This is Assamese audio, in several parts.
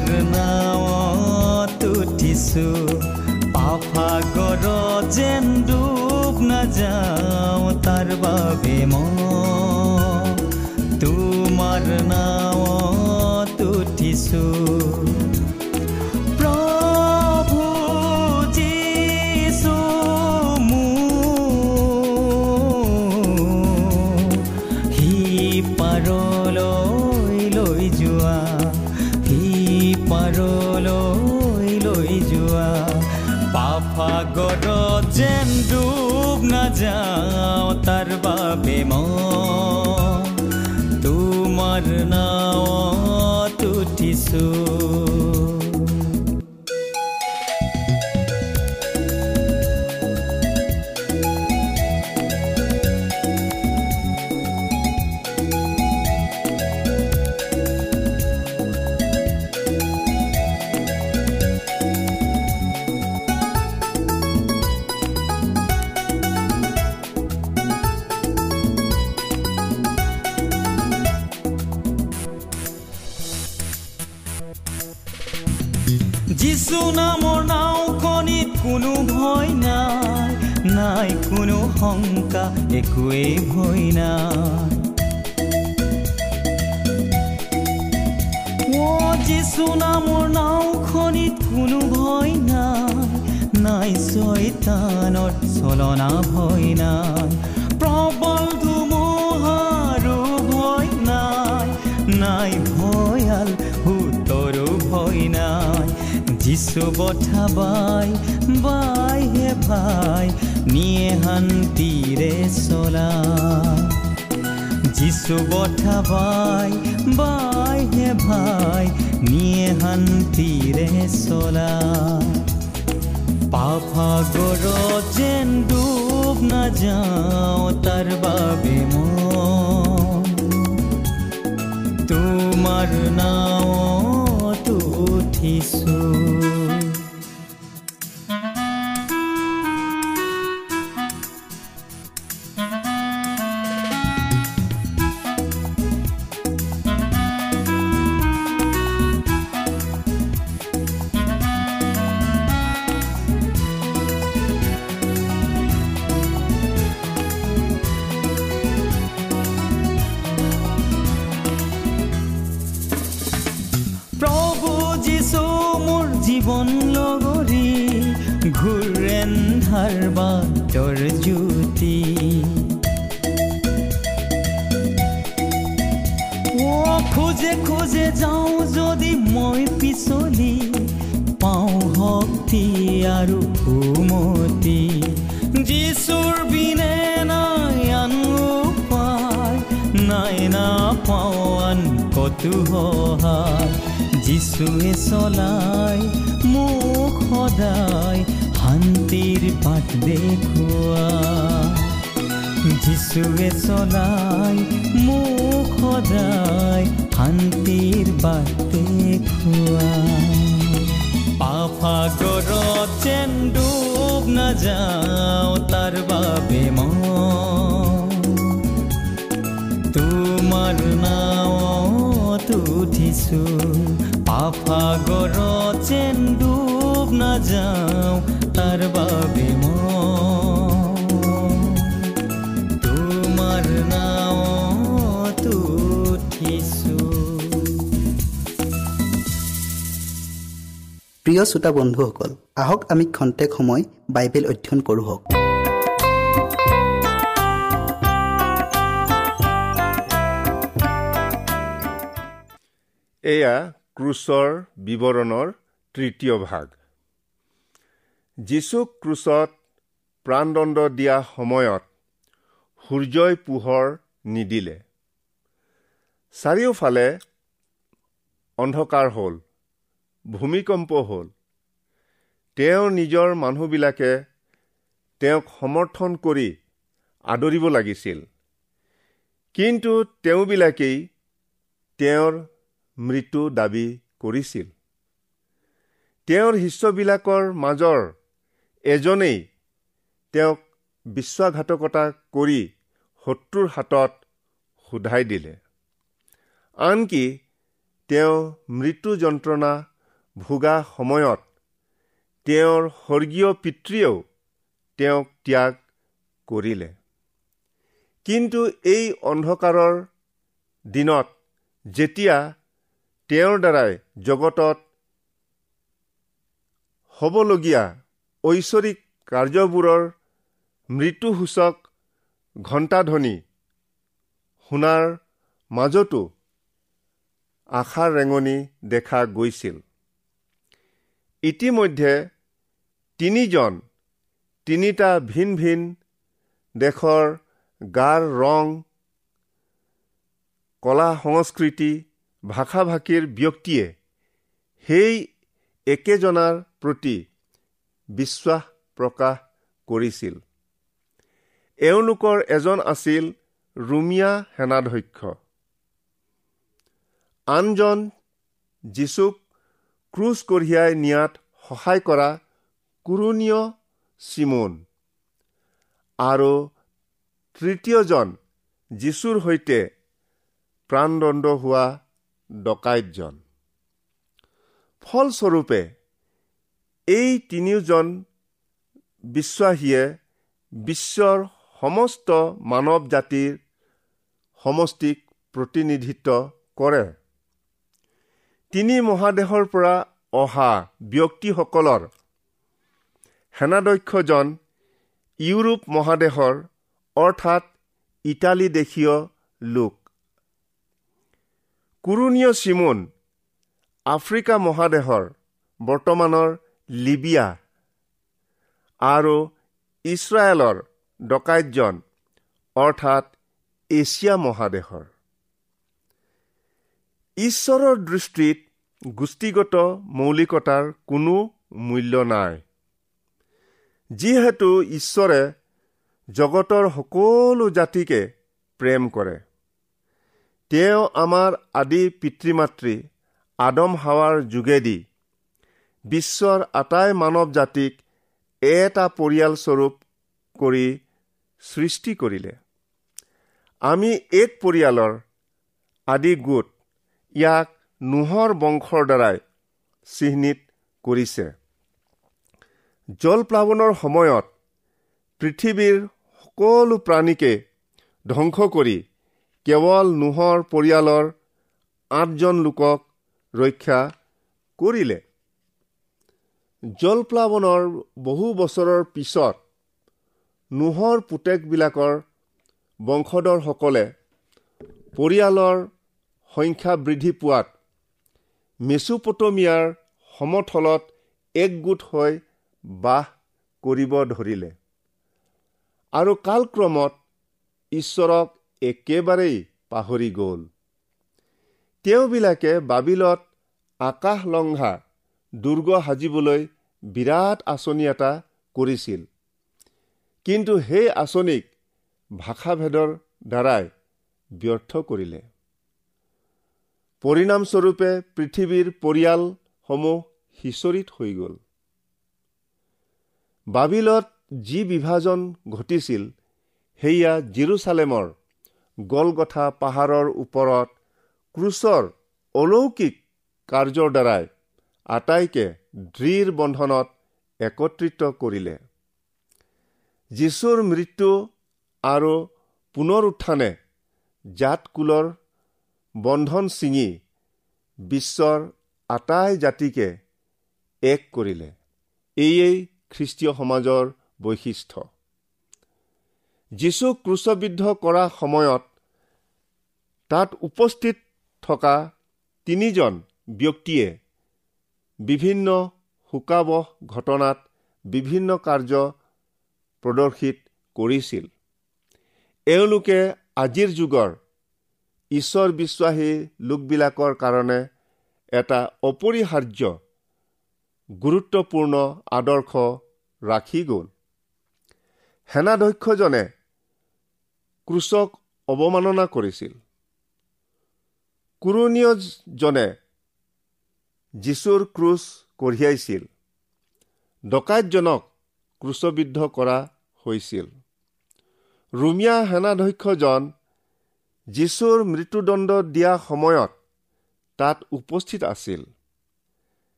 তোমাৰ নাৱত উঠিছো পাফাগৰ যেন ডুব নাযাওঁ তাৰ বাবে তোমাৰ নাৱত উঠিছোঁ একোৱেই ভয় নাই যিচু নামৰ নাওখনিত কোনো ভয় নাই নাই ছয়তানৰ চলনা ভয় নাই প্ৰবল ধুমুহাৰো ভয় নাই। নাই ভয়াল সুতৰো ভয় নাই। যিচু বঠা বাই বাই হে ভাই নিয়ে শান্তিৰে চলা যিচু বঠা বাই বাই হে ভাই, নিয়ে শান্তিৰে চলা পাফাগৰ যেন ডুব নাযাওঁ তাৰ বাবে তোমাৰ নাৱত উঠিছোঁ ঘূৰেন্ধাৰ বাটৰ জ্যোতি। খোজে খোজে যাওঁ যদি মই পিছলি পাওঁ শক্তি আৰু সুমতি যিচুৰ বিনে নাই আন উপায় নাই নাপাওঁ আন কতো সহায়। যিচুৱে চলাই মোক সদায় শান্তিৰ পাঠ দেখুৱা যিচুৱে চলাই মোক সদায় শান্তিৰ বাটে খোৱা পাফাগৰত যেন ডুব নাযাওঁ তাৰ বাবে মই তোমাৰ নাৱত উঠিছো পাফাগৰত যেন ডুব নাযাওঁ তাৰ বাবে মই তোমাৰ নাৱত উঠিছো। প্ৰিয় শ্ৰোতা বন্ধুসকল আহক আমি খন্তেক সময় বাইবেল অধ্যয়ন কৰোঁ হওক। এয়া ক্ৰুচৰ বিৱৰণৰ তৃতীয় ভাগ। যীচুক ক্ৰুচত প্ৰাণদণ্ড দিয়া সময়ত সূৰ্যই পোহৰ নিদিলে। চাৰিওফালে অন্ধকাৰ হ'ল ভূমিকম্প হ'ল। তেওঁৰ নিজৰ মানুহবিলাকে তেওঁক সমৰ্থন কৰি আদৰিব লাগিছিল। কিন্তু তেওঁবিলাকেই তেওঁৰ মৃত্যু দাবী কৰিছিল। তেওঁৰ শিষ্যবিলাকৰ মাজৰ এজনেই তেওঁক বিশ্বাসঘাতকতা কৰি শত্ৰুৰ হাতত সোধাই দিলে। আনকি তেওঁ মৃত্যু যন্ত্ৰণা ভোগা সময়ত তেওঁৰ স্বৰ্গীয় পিতৃয়েও তেওঁক ত্যাগ কৰিলে। কিন্তু এই অন্ধকাৰৰ দিনত যেতিয়া তেওঁৰ দ্বাৰাই জগতত হ'বলগীয়া ঐশ্বৰিক কাৰ্যবোৰৰ মৃত্যুসূচক ঘণ্টাধ্বনি শুনাৰ মাজতো আশাৰ ৰেঙনি দেখা গৈছিল। ইতিমধ্যে তিনিজন তিনিটা ভিন ভিন দেশৰ গাৰ ৰং কলা সংস্কৃতি ভাষা ভাষীৰ ব্যক্তিয়ে সেই একেজনাৰ প্ৰতি বিশ্বাস প্ৰকাশ কৰিছিল। এওঁলোকৰ এজন আছিল ৰুমিয়া সেনাধ্যক্ষ। আনজন যীচুক ক্ৰুজ কঢ়িয়াই নিয়াত সহায় কৰা কুৰুণীয় চিমন আৰু তৃতীয়জন যীচুৰ সৈতে প্ৰাণদণ্ড হোৱা ডকাইতজন। ফলস্বৰূপে এই তিনিওজন বিশ্বাসীয়ে বিশ্বৰ সমস্ত মানৱ জাতিৰ সমষ্টিক প্ৰতিনিধিত্ব কৰে। তিনি মহাদেশৰ পৰা অহা ব্যক্তিসকলৰ সেনাধ্যক্ষজন ইউৰোপ মহাদেশৰ অৰ্থাৎ ইটালী দেশীয় লোক। কুৰুণীয় চিমুন আফ্ৰিকা মহাদেশৰ বৰ্তমানৰ লিবিয়া আৰু ইছৰাইলৰ ডকাইতজন অৰ্থাৎ এছিয়া মহাদেশৰ। ঈশ্বৰৰ দৃষ্টিত গোষ্ঠীগত মৌলিকতাৰ কোনো মূল্য নাই। যিহেতু ঈশ্বৰে জগতৰ সকলো জাতিকে প্ৰেম কৰে। তেওঁ আমাৰ আদি পিতৃ মাতৃ আদম হাৱাৰ যোগেদি বিশ্বৰ আটাই মানৱ জাতিক এটা পৰিয়ালস্বৰূপ কৰি সৃষ্টি কৰিলে। আমি এক পৰিয়ালৰ আদি গোট ইয়াক নোহৰ বংশৰ দ্বাৰাই চিহ্নিত কৰিছে। জলপ্লাৱনৰ সময়ত পৃথিৱীৰ সকলো প্ৰাণীকে ধ্বংস কৰি কেৱল নোহৰ পৰিয়ালৰ আঠজন লোকক ৰক্ষা কৰিলে। জলপ্লাৱনৰ বহু বছৰৰ পিছত নোহৰ পুতেকবিলাকৰ বংশধৰসকলে পৰিয়ালৰ সংখ্যা বৃদ্ধি পোৱাত মেচুপটমিয়াৰ সমথলত একগোট হৈ বাস কৰিব ধৰিলে। আৰু কালক্ৰমত ঈশ্বৰক একেবাৰেই পাহৰি গ'ল। তেওঁবিলাকে বাবিলত আকাশলংঘা দুৰ্গ সাজিবলৈ বিৰাট আঁচনি এটা কৰিছিল। কিন্তু সেই আঁচনিক ভাষাভেদৰ দ্বাৰাই ব্যৰ্থ কৰিলে। পৰিণামস্বৰূপে পৃথিৱীৰ পৰিয়ালসমূহ সিঁচৰিত হৈ গ'ল। বাবিলত যি বিভাজন ঘটিছিল সেয়া জিৰচালেমৰ গলগথা পাহাৰৰ ওপৰত ক্ৰুচৰ অলৌকিক কাৰ্যৰ দ্বাৰাই আটাইকে দৃঢ় বন্ধনত একত্ৰিত কৰিলে। যীশুৰ মৃত্যু আৰু পুনৰ উত্থানে জাতকুলৰ বন্ধন ছিঙি বিশ্বৰ আটাই জাতিকে এক কৰিলে। এয়েই খ্ৰীষ্টীয় সমাজৰ বৈশিষ্ট্য। যীচুক ক্ৰুচবিদ্ধ কৰা সময়ত তাত উপস্থিত থকা তিনিজন ব্যক্তিয়ে বিভিন্ন শোকাবহ ঘটনাত বিভিন্ন কাৰ্য প্ৰদৰ্শিত কৰিছিল। এওঁলোকে আজিৰ যুগৰ ঈশ্বৰ বিশ্বাসী লোকবিলাকৰ কাৰণে এটা অপৰিহাৰ্য গুৰুত্বপূৰ্ণ আদৰ্শ ৰাখি গ'ল। সেনাধ্যক্ষজনে ক্ৰুচক অৱমাননা কৰিছিল। কুৰুণীয়জনে যীশুৰ ক্ৰুচ কঢ়িয়াইছিল। ডকাইতজনক ক্ৰুচবিদ্ধ কৰা হৈছিল। ৰুমিয়া সেনাধ্যক্ষজন যীশুৰ মৃত্যুদণ্ড দিয়া সময়ত তাত উপস্থিত আছিল।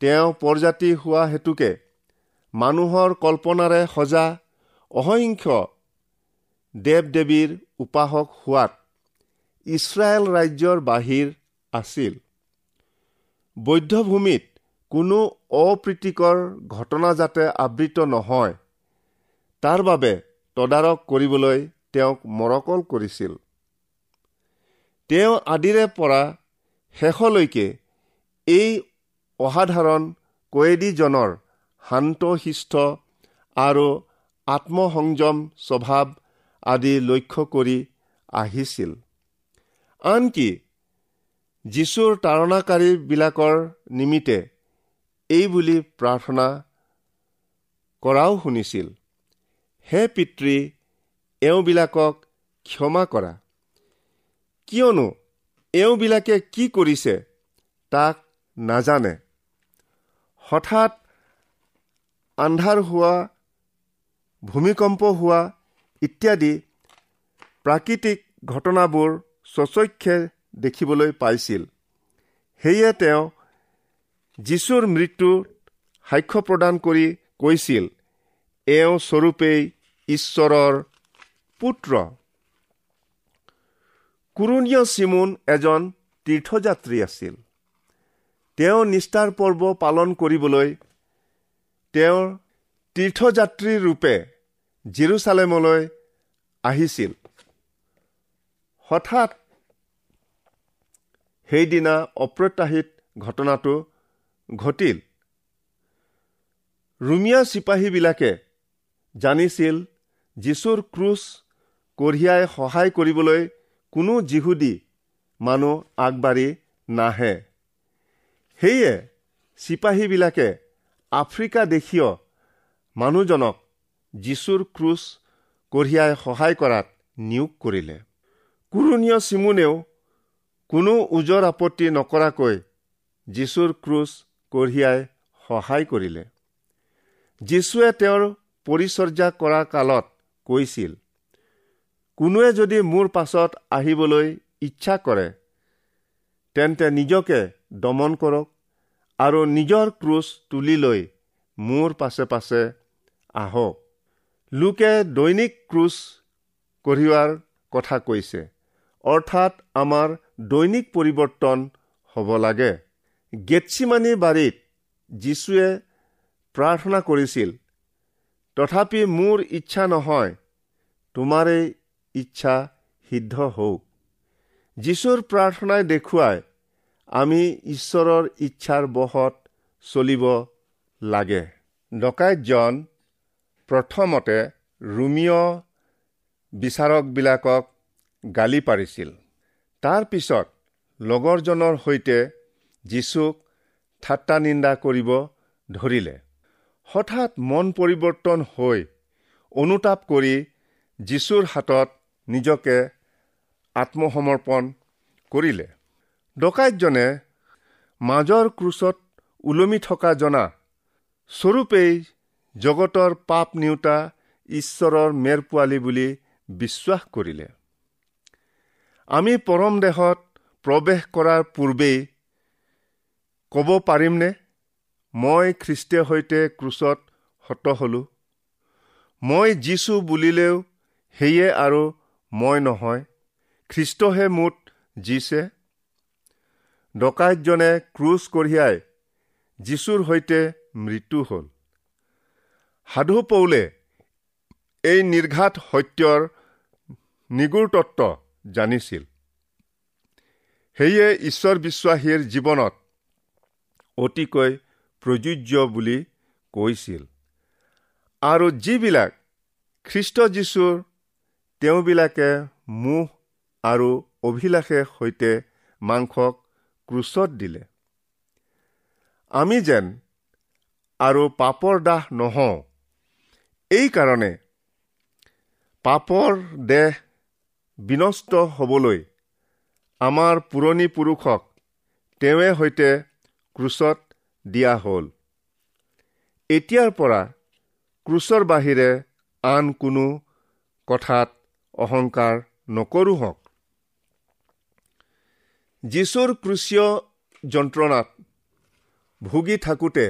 তেওঁ পৰজাতি হোৱা হেতুকে মানুহৰ কল্পনাৰে সজা অসংখ্য দেৱ দেৱীৰ উপাসক হোৱাত ইছৰাইল ৰাজ্যৰ বাহিৰ আছিল। বৌদ্ধভূমিত কোনো অপ্ৰীতিকৰ ঘটনা যাতে আবৃত নহয় তাৰ বাবে তদাৰক কৰিবলৈ তেওঁক মৰকল কৰিছিল। তেওঁ আদিৰে পৰা শেষলৈকে এই অসাধাৰণ কয়েদীজনৰ শান্তশিষ্ট আৰু আত্মসংযম স্বভাৱ আদি লক্ষ্য কৰি আহিছিল। আনকি যীশুৰ তাৰণাকাৰীবিলাকৰ নিমিত্তে এই বুলি প্ৰাৰ্থনা কৰাও শুনিছিল। হে পিতৃ এওঁবিলাকক ক্ষমা কৰা। কিয়নো এওঁবিলাকে কি কৰিছে তাক নাজানে। হঠাৎ আন্ধাৰ হোৱা ভূমিকম্প হোৱা ইত্যাদি প্ৰাকৃতিক ঘটনাবোৰ স্বচক্ষে দেখিবলৈ পাইছিল। সেয়ে তেওঁ যীশুৰ মৃত্যুত সাক্ষ্য প্ৰদান কৰি কৈছিল এওঁ স্বৰূপেই ঈশ্বৰৰ পুত্ৰ। কুৰুণীয় চিমুন এজন তীৰ্থযাত্ৰী আছিল। তেওঁ নিষ্ঠাৰ পৰ্ব পালন কৰিবলৈ তেওঁৰ তীৰ্থযাত্ৰী ৰূপে জিৰচালেমলৈ আহিছিল। হঠাৎ সেইদিনা অপ্ৰত্যাশিত ঘটনাটো ঘটিল। ৰুমিয়া চিপাহীবিলাকে জানিছিল যীশুৰ ক্ৰুচ কঢ়িয়াই সহায় কৰিবলৈ কোনো যিহুদী মানুহ আগবাঢ়ি নাহে। সেয়ে চিপাহীবিলাকে আফ্ৰিকা দেশীয় মানুহজনক যীশুৰ ক্ৰুচ কঢ়িয়াই সহায় কৰাত নিয়োগ কৰিলে। কুৰুণীয় চিমুনেও কোনো ওজৰ আপত্তি নকৰাকৈ যীশুৰ ক্ৰুচ কঢ়িয়াই সহায় কৰিলে। যীশুৱে তেওঁৰ পৰিচৰ্যা কৰা কালত কৈছিল কোনোৱে যদি মোৰ পাছত আহিবলৈ ইচ্ছা কৰে তেন্তে নিজকে দমন কৰক আৰু নিজৰ ক্ৰুচ তুলি লৈ মোৰ পাছে পাছে আহক। লোকে দৈনিক ক্ৰুচ কঢ়িওৱাৰ কথা কৈছে অৰ্থাৎ আমাৰ দৈনিক পৰিৱৰ্তন হ'ব লাগে। গেটছিমানি বাৰীত যীশুৱে প্ৰাৰ্থনা কৰিছিল তথাপি মোৰ ইচ্ছা নহয় তোমাৰেই ইচ্ছা সিদ্ধ হওক। যীশুৰ প্ৰাৰ্থনাই দেখুৱাই আমি ঈশ্বৰৰ ইচ্ছাৰ বহত চলিব লাগে ডকাইতজন প্ৰথমতে ৰুমিয় বিচাৰকবিলাকক গালি পাৰিছিল। তাৰ পিছত লগৰজনৰ সৈতে যীচুক ঠাট্টা নিন্দা কৰিব ধৰিলে। হঠাৎ মন পৰিৱৰ্তন হৈ অনুতাপ কৰি যীশুৰ হাতত নিজকে আত্মসমৰ্পণ কৰিলে। ডকাইতজনে মাজৰ ক্ৰুচত ওলমি থকা জনা স্বৰূপেই জগতৰ পাপ নিওতা ঈশ্বৰৰ মেৰ পোৱালি বুলি বিশ্বাস কৰিলে। আমি পৰম দেশত প্ৰৱেশ কৰাৰ পূৰ্বেই ক'ব পাৰিমনে? মই খ্ৰীষ্টে সৈতে ক্ৰুচত হত হলো। মই যিছো বুলিলেও সেয়ে আৰু মই নহয়। খ্ৰীষ্টহে মোত জিছে ডকাইতজনে ক্ৰুচ কঢ়িয়াই যীশুৰ সৈতে মৃত্যু হ'ল। সাধু পৌলে এই নিৰ্ঘাত সত্যৰ নিগুৰ তত্ত্ব জানিছিল। সেয়ে ঈশ্বৰ বিশ্বাসীৰ জীৱনত অতিকৈ প্ৰযোজ্য বুলি কৈছিল। আৰু যিবিলাক খ্ৰীষ্ট যীশুৰ তেওঁবিলাকে মোহ আৰু অভিলাষে সৈতে মাংসক ক্ৰুচত দিলে। আমি যেন আৰু পাপৰ দাহ নহওঁ এইকাৰণে পাপৰ দেহ বিনষ্ট হ'বলৈ আমাৰ পুৰণি পুৰুষক তেওঁৱে সৈতে ক্ৰুচত দিয়া হ'ল। এতিয়াৰ পৰা ক্ৰুচৰ বাহিৰে আন কোনো কথাত অহংকাৰ নকৰো হওক। যীশুৰ ক্ৰুচীয় যন্ত্ৰণাত ভুগি থাকোঁতে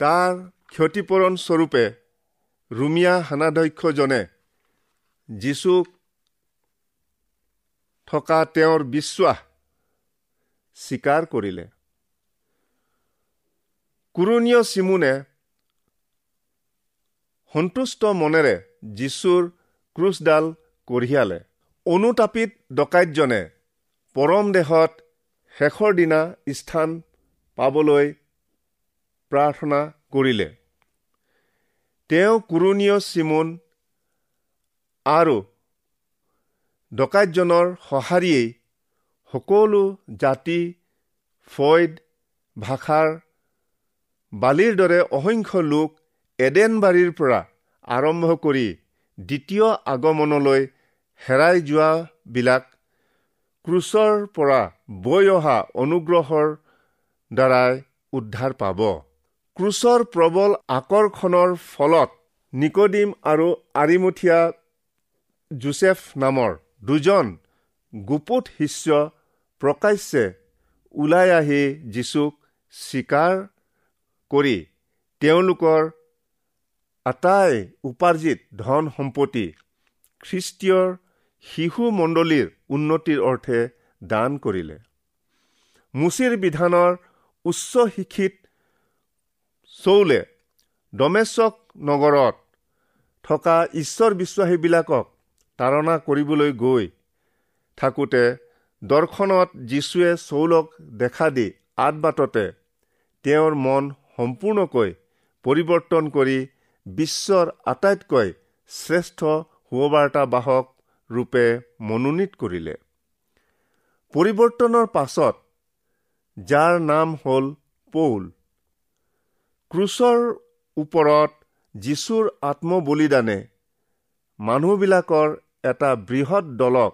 তাৰ ক্ষতিপূৰণ স্বৰূপে ৰুমিয়া সেনাধ্যক্ষজনে যীশুক থকা তেওঁৰ বিশ্বাস স্বীকাৰ কৰিলে। কুৰণীয় চিমুনে সন্তুষ্ট মনেৰে যীশুৰ ক্ৰুচডাল কঢ়িয়ালে। অনুতাপিত ডকাইতজনে পৰম দেশত শেষৰ দিনা স্থান পাবলৈ প্ৰাৰ্থনা কৰিলে। তেওঁ কুৰণীয় চিমুন আৰু ডকাইতজনৰ সঁহাৰিয়েই সকলো জাতি ফৈদ ভাষাৰ বালিৰ দৰে অসংখ্য লোক এডেনবাৰীৰ পৰা আৰম্ভ কৰি দ্বিতীয় আগমনলৈ হেৰাই যোৱাবিলাক ক্ৰুচৰ পৰা বৈ অহা অনুগ্ৰহৰ দ্বাৰাই উদ্ধাৰ পাব। ক্ৰুচৰ প্ৰবল আকৰ্ষণৰ ফলত নিকডিম আৰু আৰিমুঠীয়া জোচেফ নামৰ দুজন গুপুত শিষ্য প্ৰকাশ্যে ওলাই আহি যীশুক স্বীকাৰ কৰি তেওঁলোকৰ আটাই উপাৰ্জিত ধন সম্পত্তি খ্ৰীষ্টীয় শিশু মণ্ডলীৰ উন্নতিৰ অৰ্থে দান কৰিলে। মুচিৰ বিধানৰ উচ্চ শিক্ষিত চৌলে ডমেশ্বক নগৰত থকা ঈশ্বৰ বিশ্বাসীবিলাকক তাৰণা কৰিবলৈ গৈ থাকোঁতে দৰ্শনত যীশুৱে চৌলক দেখা দি আদবাটতে তেওঁৰ মন সম্পূৰ্ণকৈ পৰিৱৰ্তন কৰি বিশ্বৰ আটাইতকৈ শ্ৰেষ্ঠ সুবাৰ্তাবাহক ৰূপে মনোনীত কৰিলে। পৰিৱৰ্তনৰ পাছত যাৰ নাম হ'ল পৌল ক্ৰুচৰ ওপৰত যীশুৰ আত্মবলিদানে মানুহবিলাকৰ এটা বৃহৎ দলক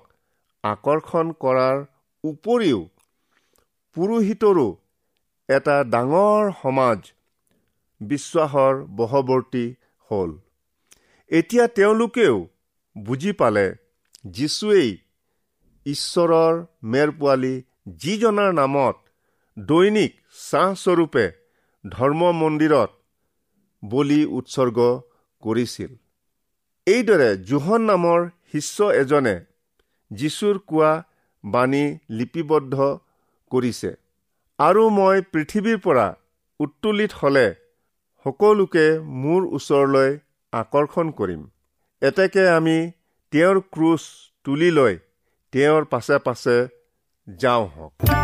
আকৰ্ষণ কৰাৰ উপৰিও পুৰোহিতৰো এটা ডাঙৰ সমাজ বিশ্বাসৰ বশৱৰ্তী হ'ল। এতিয়া তেওঁলোকেও বুজি পালে যীশুৱেই ঈশ্বৰৰ মেৰ পোৱালি যিজনাৰ নামত দৈনিক চাহস্বৰূপে ধৰ্ম মন্দিৰত বলি উৎসৰ্গ কৰিছিল। এইদৰে জোহন নামৰ শিষ্য এজনে যীশুৰ কোৱা বাণী লিপিবদ্ধ কৰিছে। আৰু মই পৃথিৱীৰ পৰা উত্তোলিত হ'লে সকলোকে মোৰ ওচৰলৈ আকৰ্ষণ কৰিম। এতেকে আমি তেওঁৰ ক্ৰুচ তুলি লৈ তেওঁৰ পাছে পাছে যাওঁ হওক।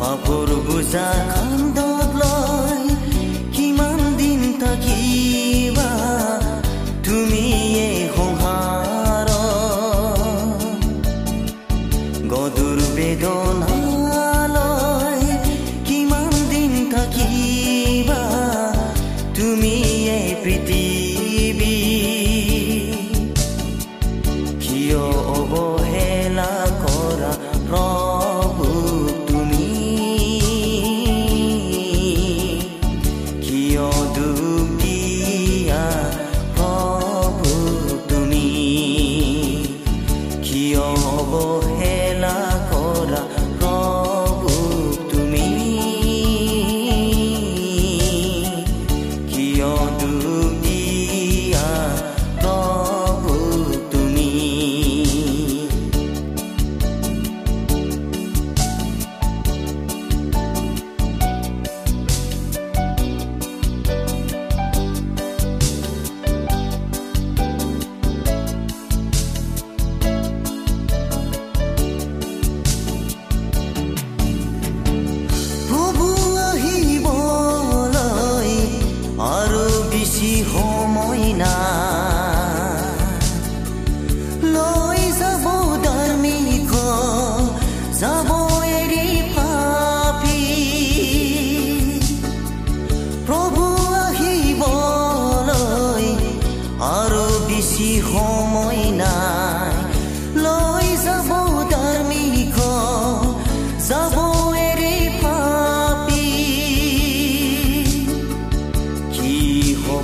পাপৰ বোজা খণ্ডত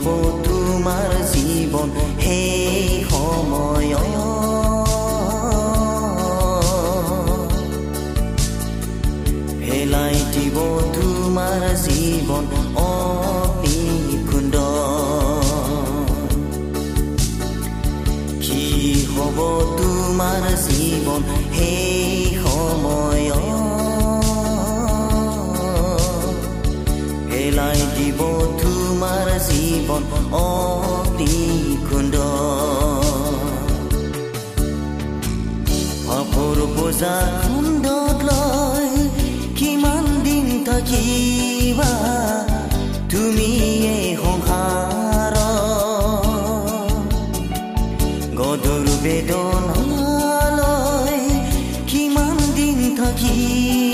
for খুন্দত লৈ কিমান দিন থাকিবা তুমি এই সংসাৰ গদৰ বেদনালৈ কিমান দিন থাকিবা